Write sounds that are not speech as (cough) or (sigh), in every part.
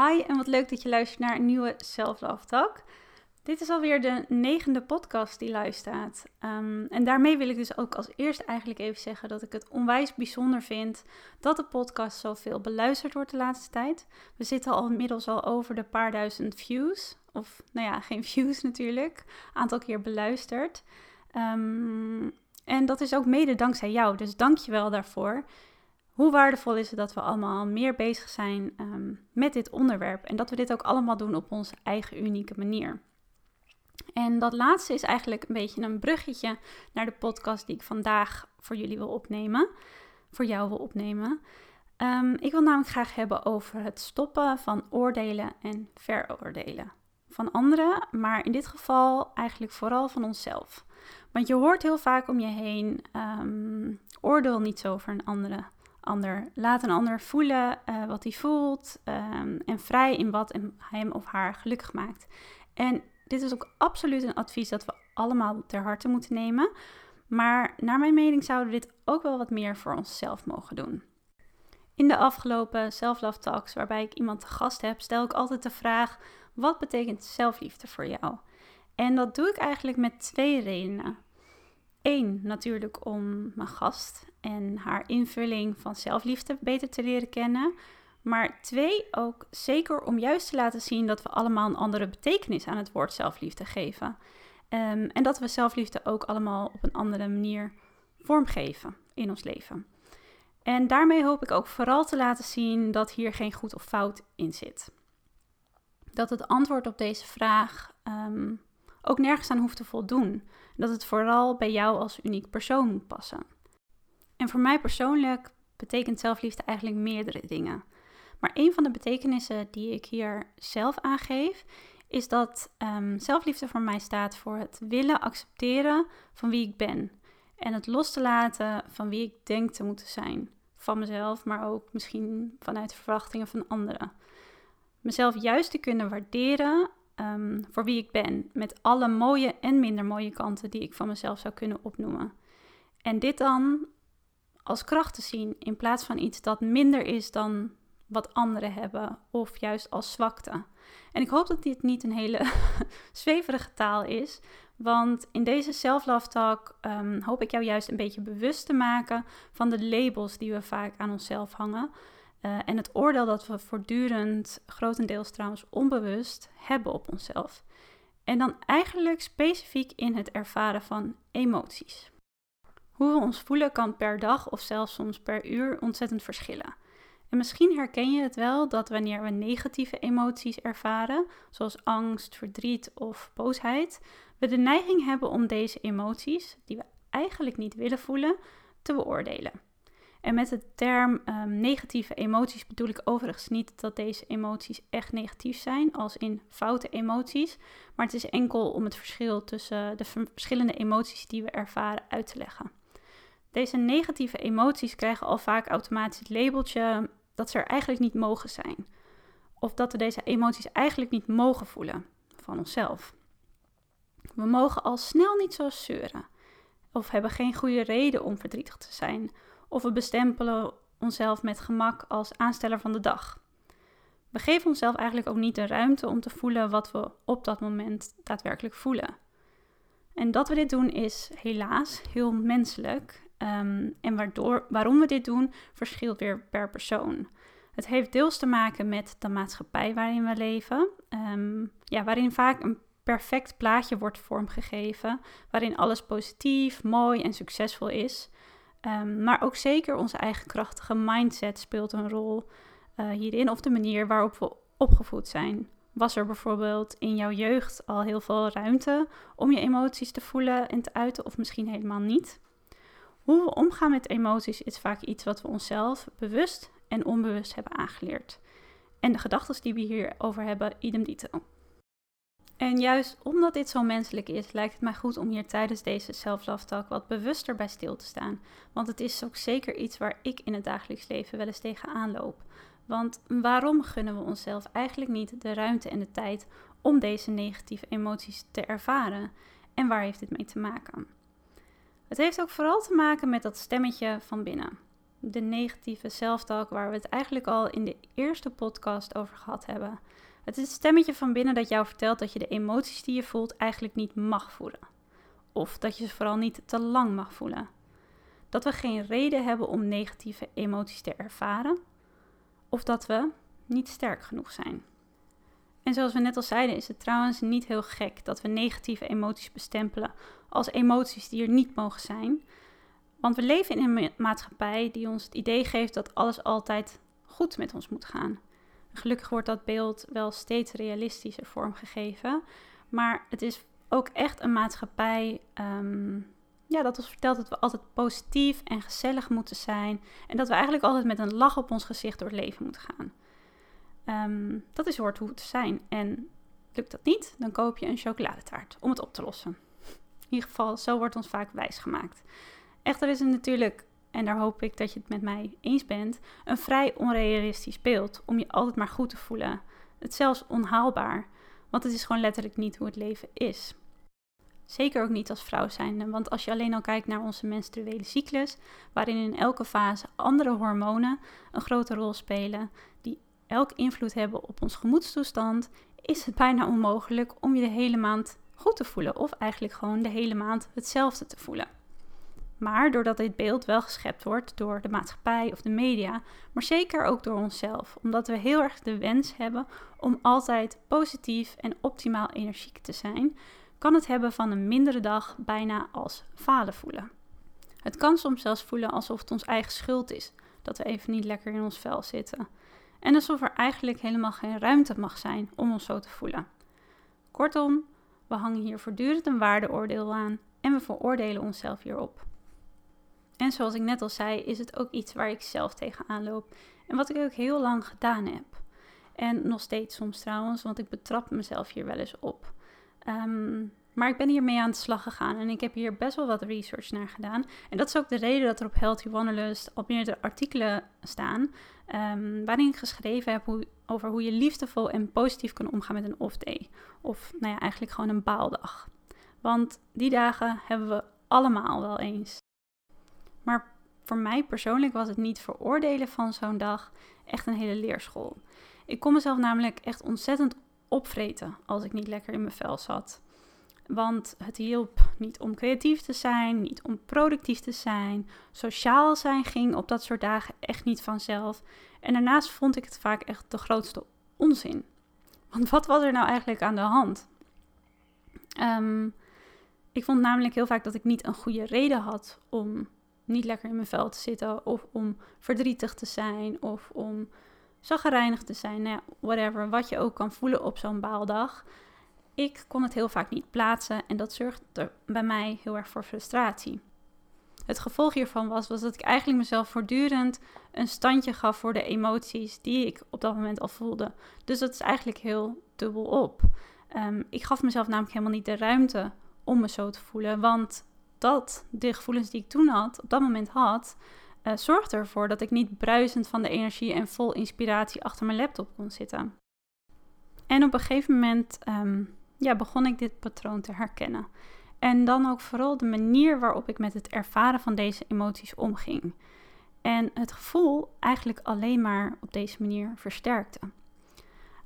Hi en wat leuk dat je luistert naar een nieuwe Self. Dit is alweer de negende podcast die staat. Um, en daarmee wil ik dus ook als eerst eigenlijk even zeggen dat ik het onwijs bijzonder vind dat de podcast zoveel beluisterd wordt de laatste tijd. We zitten al inmiddels al over de paar duizend views. Of nou ja, geen (laughs) views natuurlijk. Aantal keer beluisterd. Um, en dat is ook mede dankzij jou. Dus dank je wel daarvoor. Hoe waardevol is het dat we allemaal meer bezig zijn um, met dit onderwerp en dat we dit ook allemaal doen op onze eigen unieke manier. En dat laatste is eigenlijk een beetje een bruggetje naar de podcast die ik vandaag voor jullie wil opnemen, voor jou wil opnemen. Um, ik wil namelijk graag hebben over het stoppen van oordelen en veroordelen van anderen, maar in dit geval eigenlijk vooral van onszelf. Want je hoort heel vaak om je heen: um, oordeel niet zo over een andere ander. Laat een ander voelen uh, wat hij voelt um, en vrij in wat hem of haar gelukkig maakt. En dit is ook absoluut een advies dat we allemaal ter harte moeten nemen. Maar naar mijn mening zouden we dit ook wel wat meer voor onszelf mogen doen. In de afgelopen Self-Love Talks, waarbij ik iemand te gast heb, stel ik altijd de vraag: wat betekent zelfliefde voor jou? En dat doe ik eigenlijk met twee redenen. Eén, natuurlijk om mijn gast en haar invulling van zelfliefde beter te leren kennen. Maar twee, ook zeker om juist te laten zien dat we allemaal een andere betekenis aan het woord zelfliefde geven. Um, en dat we zelfliefde ook allemaal op een andere manier vormgeven in ons leven. En daarmee hoop ik ook vooral te laten zien dat hier geen goed of fout in zit. Dat het antwoord op deze vraag um, ook nergens aan hoeft te voldoen. Dat het vooral bij jou als uniek persoon moet passen. En voor mij persoonlijk betekent zelfliefde eigenlijk meerdere dingen. Maar een van de betekenissen die ik hier zelf aangeef, is dat um, zelfliefde voor mij staat voor het willen accepteren van wie ik ben. En het los te laten van wie ik denk te moeten zijn. Van mezelf, maar ook misschien vanuit verwachtingen van anderen. Mezelf juist te kunnen waarderen um, voor wie ik ben. Met alle mooie en minder mooie kanten die ik van mezelf zou kunnen opnoemen. En dit dan als kracht te zien in plaats van iets dat minder is dan wat anderen hebben of juist als zwakte. En ik hoop dat dit niet een hele (laughs) zweverige taal is, want in deze self-love talk um, hoop ik jou juist een beetje bewust te maken van de labels die we vaak aan onszelf hangen. Uh, en het oordeel dat we voortdurend, grotendeels trouwens onbewust, hebben op onszelf. En dan eigenlijk specifiek in het ervaren van emoties. Hoe we ons voelen kan per dag of zelfs soms per uur ontzettend verschillen. En misschien herken je het wel dat wanneer we negatieve emoties ervaren, zoals angst, verdriet of boosheid, we de neiging hebben om deze emoties, die we eigenlijk niet willen voelen, te beoordelen. En met de term um, negatieve emoties bedoel ik overigens niet dat deze emoties echt negatief zijn, als in foute emoties, maar het is enkel om het verschil tussen de verschillende emoties die we ervaren uit te leggen. Deze negatieve emoties krijgen al vaak automatisch het labeltje dat ze er eigenlijk niet mogen zijn. Of dat we deze emoties eigenlijk niet mogen voelen van onszelf. We mogen al snel niet zo zeuren. Of hebben geen goede reden om verdrietig te zijn. Of we bestempelen onszelf met gemak als aansteller van de dag. We geven onszelf eigenlijk ook niet de ruimte om te voelen wat we op dat moment daadwerkelijk voelen. En dat we dit doen is helaas heel menselijk Um, en waardoor, waarom we dit doen, verschilt weer per persoon. Het heeft deels te maken met de maatschappij waarin we leven, um, ja, waarin vaak een perfect plaatje wordt vormgegeven, waarin alles positief, mooi en succesvol is. Um, maar ook zeker onze eigen krachtige mindset speelt een rol uh, hierin, of de manier waarop we opgevoed zijn. Was er bijvoorbeeld in jouw jeugd al heel veel ruimte om je emoties te voelen en te uiten, of misschien helemaal niet? Hoe we omgaan met emoties is vaak iets wat we onszelf bewust en onbewust hebben aangeleerd. En de gedachten die we hierover hebben, idem dito. En juist omdat dit zo menselijk is, lijkt het mij goed om hier tijdens deze self-love wat bewuster bij stil te staan. Want het is ook zeker iets waar ik in het dagelijks leven wel eens tegenaan loop. Want waarom gunnen we onszelf eigenlijk niet de ruimte en de tijd om deze negatieve emoties te ervaren? En waar heeft dit mee te maken? Het heeft ook vooral te maken met dat stemmetje van binnen. De negatieve self-talk waar we het eigenlijk al in de eerste podcast over gehad hebben. Het is het stemmetje van binnen dat jou vertelt dat je de emoties die je voelt eigenlijk niet mag voelen. Of dat je ze vooral niet te lang mag voelen. Dat we geen reden hebben om negatieve emoties te ervaren. Of dat we niet sterk genoeg zijn. En zoals we net al zeiden, is het trouwens niet heel gek dat we negatieve emoties bestempelen als emoties die er niet mogen zijn. Want we leven in een maatschappij die ons het idee geeft dat alles altijd goed met ons moet gaan. Gelukkig wordt dat beeld wel steeds realistischer vormgegeven. Maar het is ook echt een maatschappij um, ja, dat ons vertelt dat we altijd positief en gezellig moeten zijn. En dat we eigenlijk altijd met een lach op ons gezicht door het leven moeten gaan. Um, dat is hoort hoe het te zijn. En lukt dat niet, dan koop je een chocoladetaart om het op te lossen. In ieder geval, zo wordt ons vaak wijsgemaakt. Echter is het natuurlijk en daar hoop ik dat je het met mij eens bent, een vrij onrealistisch beeld om je altijd maar goed te voelen. Het zelfs onhaalbaar, want het is gewoon letterlijk niet hoe het leven is. Zeker ook niet als vrouw zijnde, want als je alleen al kijkt naar onze menstruele cyclus, waarin in elke fase andere hormonen een grote rol spelen, die elk invloed hebben op ons gemoedstoestand, is het bijna onmogelijk om je de hele maand goed te voelen of eigenlijk gewoon de hele maand hetzelfde te voelen. Maar doordat dit beeld wel geschept wordt door de maatschappij of de media, maar zeker ook door onszelf, omdat we heel erg de wens hebben om altijd positief en optimaal energiek te zijn, kan het hebben van een mindere dag bijna als falen voelen. Het kan soms zelfs voelen alsof het ons eigen schuld is dat we even niet lekker in ons vel zitten. En alsof er eigenlijk helemaal geen ruimte mag zijn om ons zo te voelen. Kortom, we hangen hier voortdurend een waardeoordeel aan en we veroordelen onszelf hierop. En zoals ik net al zei, is het ook iets waar ik zelf tegenaan loop. En wat ik ook heel lang gedaan heb. En nog steeds soms trouwens, want ik betrap mezelf hier wel eens op. Ehm, maar ik ben hiermee aan de slag gegaan en ik heb hier best wel wat research naar gedaan. En dat is ook de reden dat er op Healthy Wanderlust al meerdere artikelen staan. Um, waarin ik geschreven heb over hoe je liefdevol en positief kan omgaan met een off-day. Of nou ja, eigenlijk gewoon een baaldag. Want die dagen hebben we allemaal wel eens. Maar voor mij persoonlijk was het niet veroordelen van zo'n dag echt een hele leerschool. Ik kon mezelf namelijk echt ontzettend opvreten als ik niet lekker in mijn vel zat. Want het hielp niet om creatief te zijn, niet om productief te zijn. Sociaal zijn ging op dat soort dagen echt niet vanzelf. En daarnaast vond ik het vaak echt de grootste onzin. Want wat was er nou eigenlijk aan de hand? Um, ik vond namelijk heel vaak dat ik niet een goede reden had om niet lekker in mijn vel te zitten. Of om verdrietig te zijn. Of om zaggerijnig te zijn. Nou whatever. Wat je ook kan voelen op zo'n baaldag. Ik kon het heel vaak niet plaatsen. En dat zorgde bij mij heel erg voor frustratie. Het gevolg hiervan was, was dat ik eigenlijk mezelf voortdurend een standje gaf voor de emoties die ik op dat moment al voelde. Dus dat is eigenlijk heel dubbel op. Um, ik gaf mezelf namelijk helemaal niet de ruimte om me zo te voelen. Want dat, de gevoelens die ik toen had, op dat moment had, uh, zorgde ervoor dat ik niet bruisend van de energie en vol inspiratie achter mijn laptop kon zitten. En op een gegeven moment um, ja, begon ik dit patroon te herkennen. En dan ook vooral de manier waarop ik met het ervaren van deze emoties omging. En het gevoel eigenlijk alleen maar op deze manier versterkte.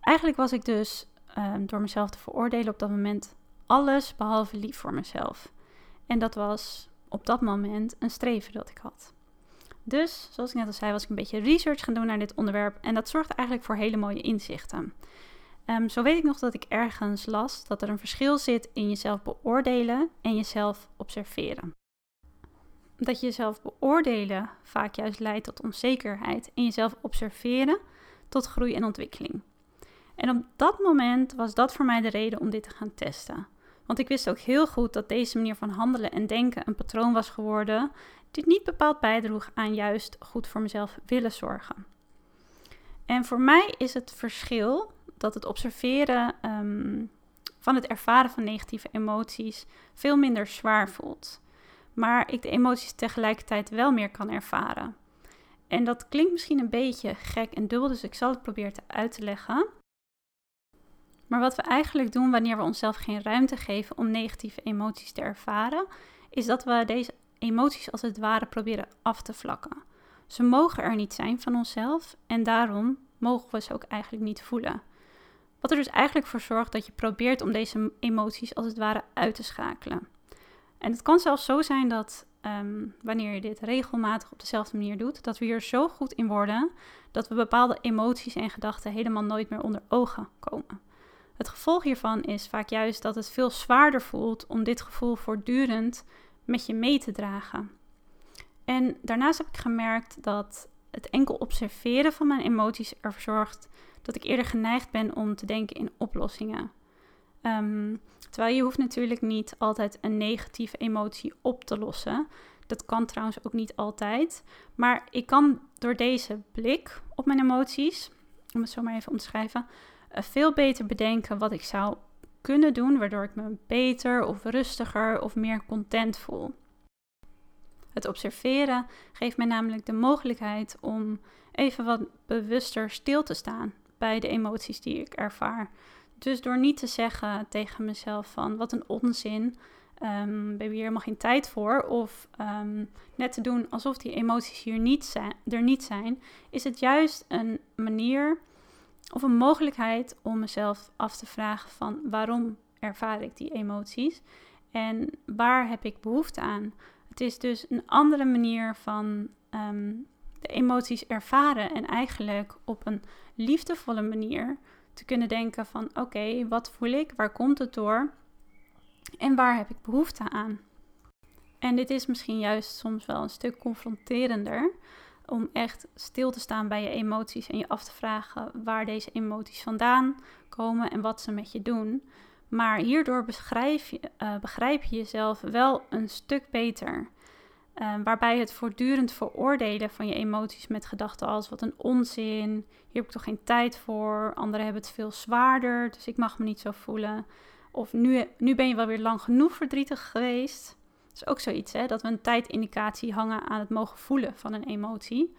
Eigenlijk was ik dus um, door mezelf te veroordelen op dat moment alles behalve lief voor mezelf. En dat was op dat moment een streven dat ik had. Dus, zoals ik net al zei, was ik een beetje research gaan doen naar dit onderwerp. En dat zorgde eigenlijk voor hele mooie inzichten. Um, zo weet ik nog dat ik ergens las dat er een verschil zit in jezelf beoordelen en jezelf observeren. Dat je jezelf beoordelen vaak juist leidt tot onzekerheid en jezelf observeren tot groei en ontwikkeling. En op dat moment was dat voor mij de reden om dit te gaan testen. Want ik wist ook heel goed dat deze manier van handelen en denken een patroon was geworden die niet bepaald bijdroeg aan juist goed voor mezelf willen zorgen. En voor mij is het verschil dat het observeren ehm, van het ervaren van negatieve emoties veel minder zwaar voelt. Maar ik de emoties tegelijkertijd wel meer kan ervaren. En dat klinkt misschien een beetje gek en dubbel, dus ik zal het proberen te uit te leggen. Maar wat we eigenlijk doen wanneer we onszelf geen ruimte geven om negatieve emoties te ervaren, is dat we deze emoties als het ware proberen af te vlakken. Ze mogen er niet zijn van onszelf en daarom mogen we ze ook eigenlijk niet voelen. Wat er dus eigenlijk voor zorgt dat je probeert om deze emoties als het ware uit te schakelen. En het kan zelfs zo zijn dat ehm, wanneer je dit regelmatig op dezelfde manier doet, dat we hier zo goed in worden dat we bepaalde emoties en gedachten helemaal nooit meer onder ogen komen. Het gevolg hiervan is vaak juist dat het veel zwaarder voelt om dit gevoel voortdurend met je mee te dragen. En daarnaast heb ik gemerkt dat het enkel observeren van mijn emoties ervoor zorgt dat ik eerder geneigd ben om te denken in oplossingen. Um, terwijl je hoeft natuurlijk niet altijd een negatieve emotie op te lossen. Dat kan trouwens ook niet altijd. Maar ik kan door deze blik op mijn emoties, om het zo maar even omschrijven, uh, veel beter bedenken wat ik zou kunnen doen, waardoor ik me beter of rustiger of meer content voel. Het observeren geeft mij namelijk de mogelijkheid om even wat bewuster stil te staan bij de emoties die ik ervaar. Dus door niet te zeggen tegen mezelf van wat een onzin, um, we hebben hier helemaal geen tijd voor, of um, net te doen alsof die emoties hier niet zijn, er niet zijn, is het juist een manier of een mogelijkheid om mezelf af te vragen van waarom ervaar ik die emoties en waar heb ik behoefte aan. Het is dus een andere manier van um, de emoties ervaren en eigenlijk op een liefdevolle manier te kunnen denken van oké, wat voel ik, waar komt het door en waar heb ik behoefte aan. En dit is misschien juist soms wel een stuk confronterender om echt stil te staan bij je emoties en je af te vragen waar deze emoties vandaan komen en wat ze met je doen. Maar hierdoor je, uh, begrijp je jezelf wel een stuk beter. Uh, waarbij het voortdurend veroordelen van je emoties met gedachten als wat een onzin, hier heb ik toch geen tijd voor, anderen hebben het veel zwaarder, dus ik mag me niet zo voelen. Of nu, nu ben je wel weer lang genoeg verdrietig geweest. Dat is ook zoiets, hè, dat we een tijdindicatie hangen aan het mogen voelen van een emotie.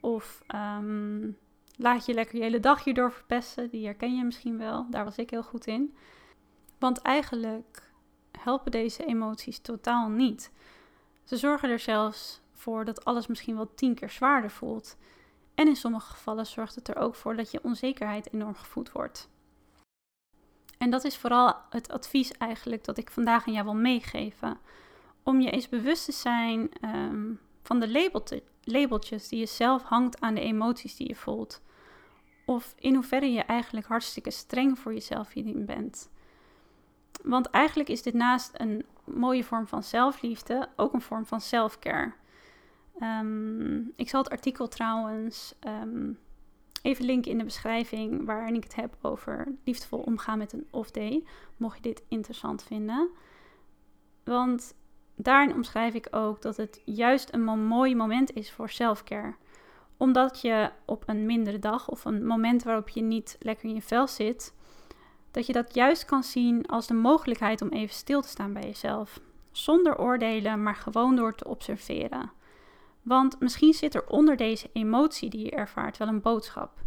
Of um, laat je lekker je hele dag hierdoor verpesten, die herken je misschien wel, daar was ik heel goed in. Want eigenlijk helpen deze emoties totaal niet. Ze zorgen er zelfs voor dat alles misschien wel tien keer zwaarder voelt. En in sommige gevallen zorgt het er ook voor dat je onzekerheid enorm gevoed wordt. En dat is vooral het advies eigenlijk dat ik vandaag aan jou wil meegeven. Om je eens bewust te zijn um, van de labeltjes die je zelf hangt aan de emoties die je voelt. Of in hoeverre je eigenlijk hartstikke streng voor jezelf hierin bent. Want eigenlijk is dit naast een mooie vorm van zelfliefde ook een vorm van selfcare. Um, ik zal het artikel trouwens um, even linken in de beschrijving waarin ik het heb over liefdevol omgaan met een off-day, mocht je dit interessant vinden. Want daarin omschrijf ik ook dat het juist een mooi moment is voor selfcare. Omdat je op een mindere dag of een moment waarop je niet lekker in je vel zit, dat je dat juist kan zien als de mogelijkheid om even stil te staan bij jezelf. Zonder oordelen, maar gewoon door te observeren. Want misschien zit er onder deze emotie die je ervaart wel een boodschap.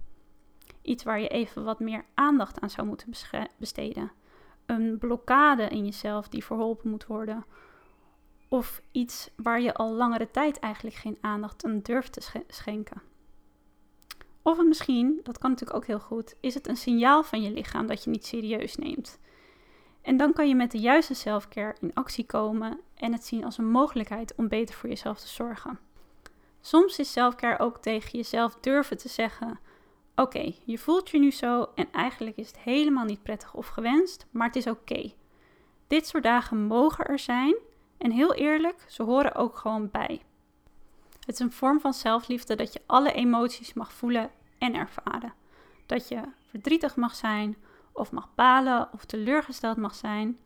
Iets waar je even wat meer aandacht aan zou moeten besteden. Een blokkade in jezelf die verholpen moet worden. Of iets waar je al langere tijd eigenlijk geen aandacht aan durft te schenken. Of misschien, dat kan natuurlijk ook heel goed, is het een signaal van je lichaam dat je niet serieus neemt. En dan kan je met de juiste selfcare in actie komen en het zien als een mogelijkheid om beter voor jezelf te zorgen. Soms is selfcare ook tegen jezelf durven te zeggen: Oké, je voelt je nu zo en eigenlijk is het helemaal niet prettig of gewenst, maar het is oké. Dit soort dagen mogen er zijn en heel eerlijk, ze horen ook gewoon bij. Het is een vorm van zelfliefde dat je alle emoties mag voelen en ervaren. Dat je verdrietig mag zijn, of mag balen, of teleurgesteld mag zijn.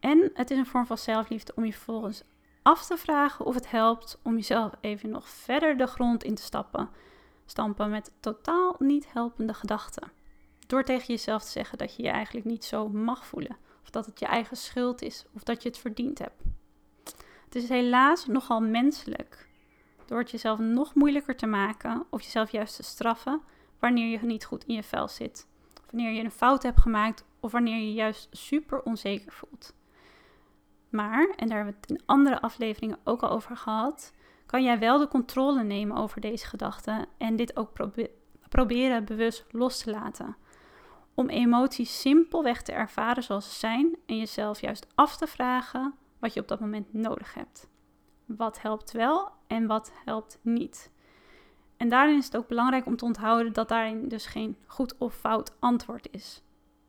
En het is een vorm van zelfliefde om je vervolgens af te vragen of het helpt om jezelf even nog verder de grond in te stappen. stampen met totaal niet helpende gedachten. Door tegen jezelf te zeggen dat je je eigenlijk niet zo mag voelen, of dat het je eigen schuld is, of dat je het verdiend hebt. Het is helaas nogal menselijk door het jezelf nog moeilijker te maken of jezelf juist te straffen wanneer je niet goed in je vel zit. Wanneer je een fout hebt gemaakt of wanneer je juist super onzeker voelt. Maar, en daar hebben we het in andere afleveringen ook al over gehad, kan jij wel de controle nemen over deze gedachten en dit ook proberen bewust los te laten. Om emoties simpelweg te ervaren zoals ze zijn en jezelf juist af te vragen wat je op dat moment nodig hebt. Wat helpt wel en wat helpt niet. En daarin is het ook belangrijk om te onthouden dat daarin dus geen goed of fout antwoord is.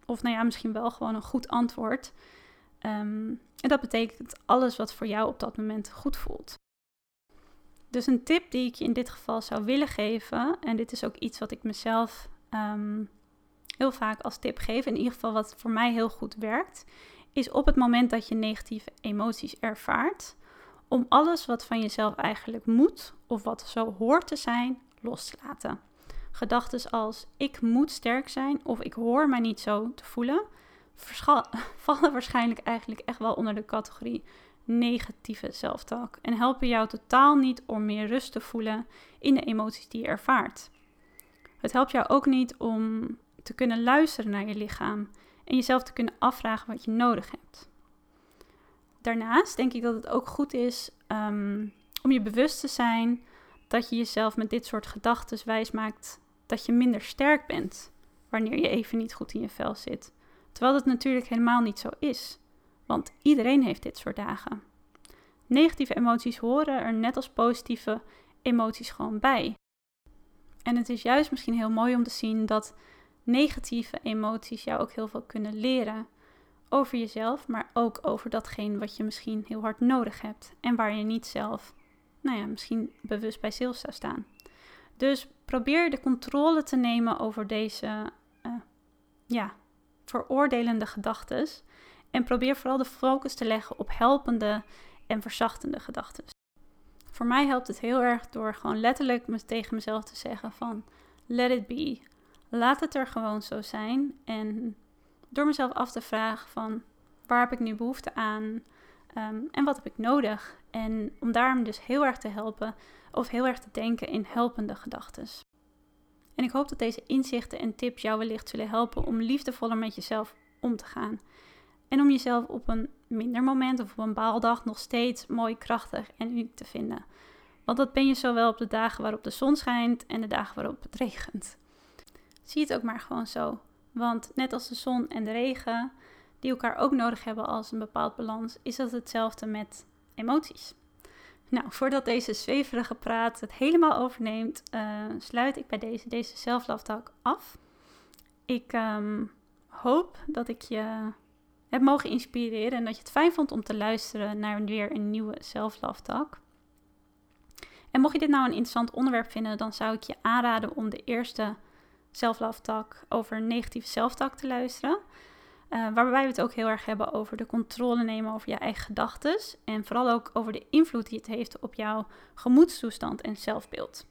Of nou ja, misschien wel gewoon een goed antwoord. Ehm, en dat betekent alles wat voor jou op dat moment goed voelt. Dus een tip die ik je in dit geval zou willen geven, en dit is ook iets wat ik mezelf ehm, heel vaak als tip geef, in ieder geval wat voor mij heel goed werkt, is op het moment dat je negatieve emoties ervaart, om alles wat van jezelf eigenlijk moet of wat zo hoort te zijn, los te laten. Gedachten als ik moet sterk zijn of ik hoor mij niet zo te voelen, (laughs) vallen waarschijnlijk eigenlijk echt wel onder de categorie negatieve zelftalk en helpen jou totaal niet om meer rust te voelen in de emoties die je ervaart. Het helpt jou ook niet om te kunnen luisteren naar je lichaam en jezelf te kunnen afvragen wat je nodig hebt. Daarnaast denk ik dat het ook goed is um, om je bewust te zijn dat je jezelf met dit soort gedachten wijs maakt dat je minder sterk bent wanneer je even niet goed in je vel zit. Terwijl dat natuurlijk helemaal niet zo is, want iedereen heeft dit soort dagen. Negatieve emoties horen er net als positieve emoties gewoon bij. En het is juist misschien heel mooi om te zien dat negatieve emoties jou ook heel veel kunnen leren over jezelf, maar ook over datgene wat je misschien heel hard nodig hebt en waar je niet zelf, nou ja, misschien bewust bij stil zou staan. Dus probeer de controle te nemen over deze, uh, ja, veroordelende gedachten en probeer vooral de focus te leggen op helpende en verzachtende gedachten. Voor mij helpt het heel erg door gewoon letterlijk tegen mezelf te zeggen van let it be. Laat het er gewoon zo zijn en door mezelf af te vragen van waar heb ik nu behoefte aan um, en wat heb ik nodig. En om daarom dus heel erg te helpen of heel erg te denken in helpende gedachten. En ik hoop dat deze inzichten en tips jou wellicht zullen helpen om liefdevoller met jezelf om te gaan. En om jezelf op een minder moment of op een baaldag nog steeds mooi, krachtig en uniek te vinden. Want dat ben je zowel op de dagen waarop de zon schijnt en de dagen waarop het regent. Zie het ook maar gewoon zo. Want net als de zon en de regen, die elkaar ook nodig hebben als een bepaald balans, is dat hetzelfde met emoties. Nou, voordat deze zweverige praat het helemaal overneemt, uh, sluit ik bij deze, deze af. Ik ehm, hoop dat ik je heb mogen inspireren en dat je het fijn vond om te luisteren naar weer een nieuwe self-love talk. En mocht je dit nou een interessant onderwerp vinden, dan zou ik je aanraden om de eerste talk over negatieve zelftalk te luisteren. Uh, waarbij we het ook heel erg hebben over de controle nemen over je eigen gedachten. En vooral ook over de invloed die het heeft op jouw gemoedstoestand en zelfbeeld.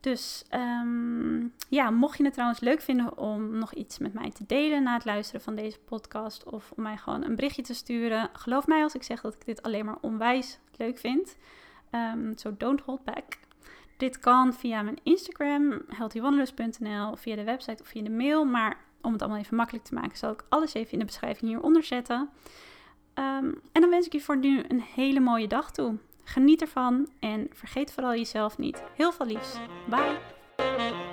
Dus um, ja, mocht je het trouwens leuk vinden om nog iets met mij te delen na het luisteren van deze podcast. Of om mij gewoon een berichtje te sturen. Geloof mij als ik zeg dat ik dit alleen maar onwijs leuk vind. Um, so don't hold back. Dit kan via mijn Instagram, healthywanderlust.nl, via de website of via de mail. Maar om het allemaal even makkelijk te maken, zal ik alles even in de beschrijving hieronder zetten. Um, en dan wens ik je voor nu een hele mooie dag toe. Geniet ervan en vergeet vooral jezelf niet. Heel veel liefs. Bye!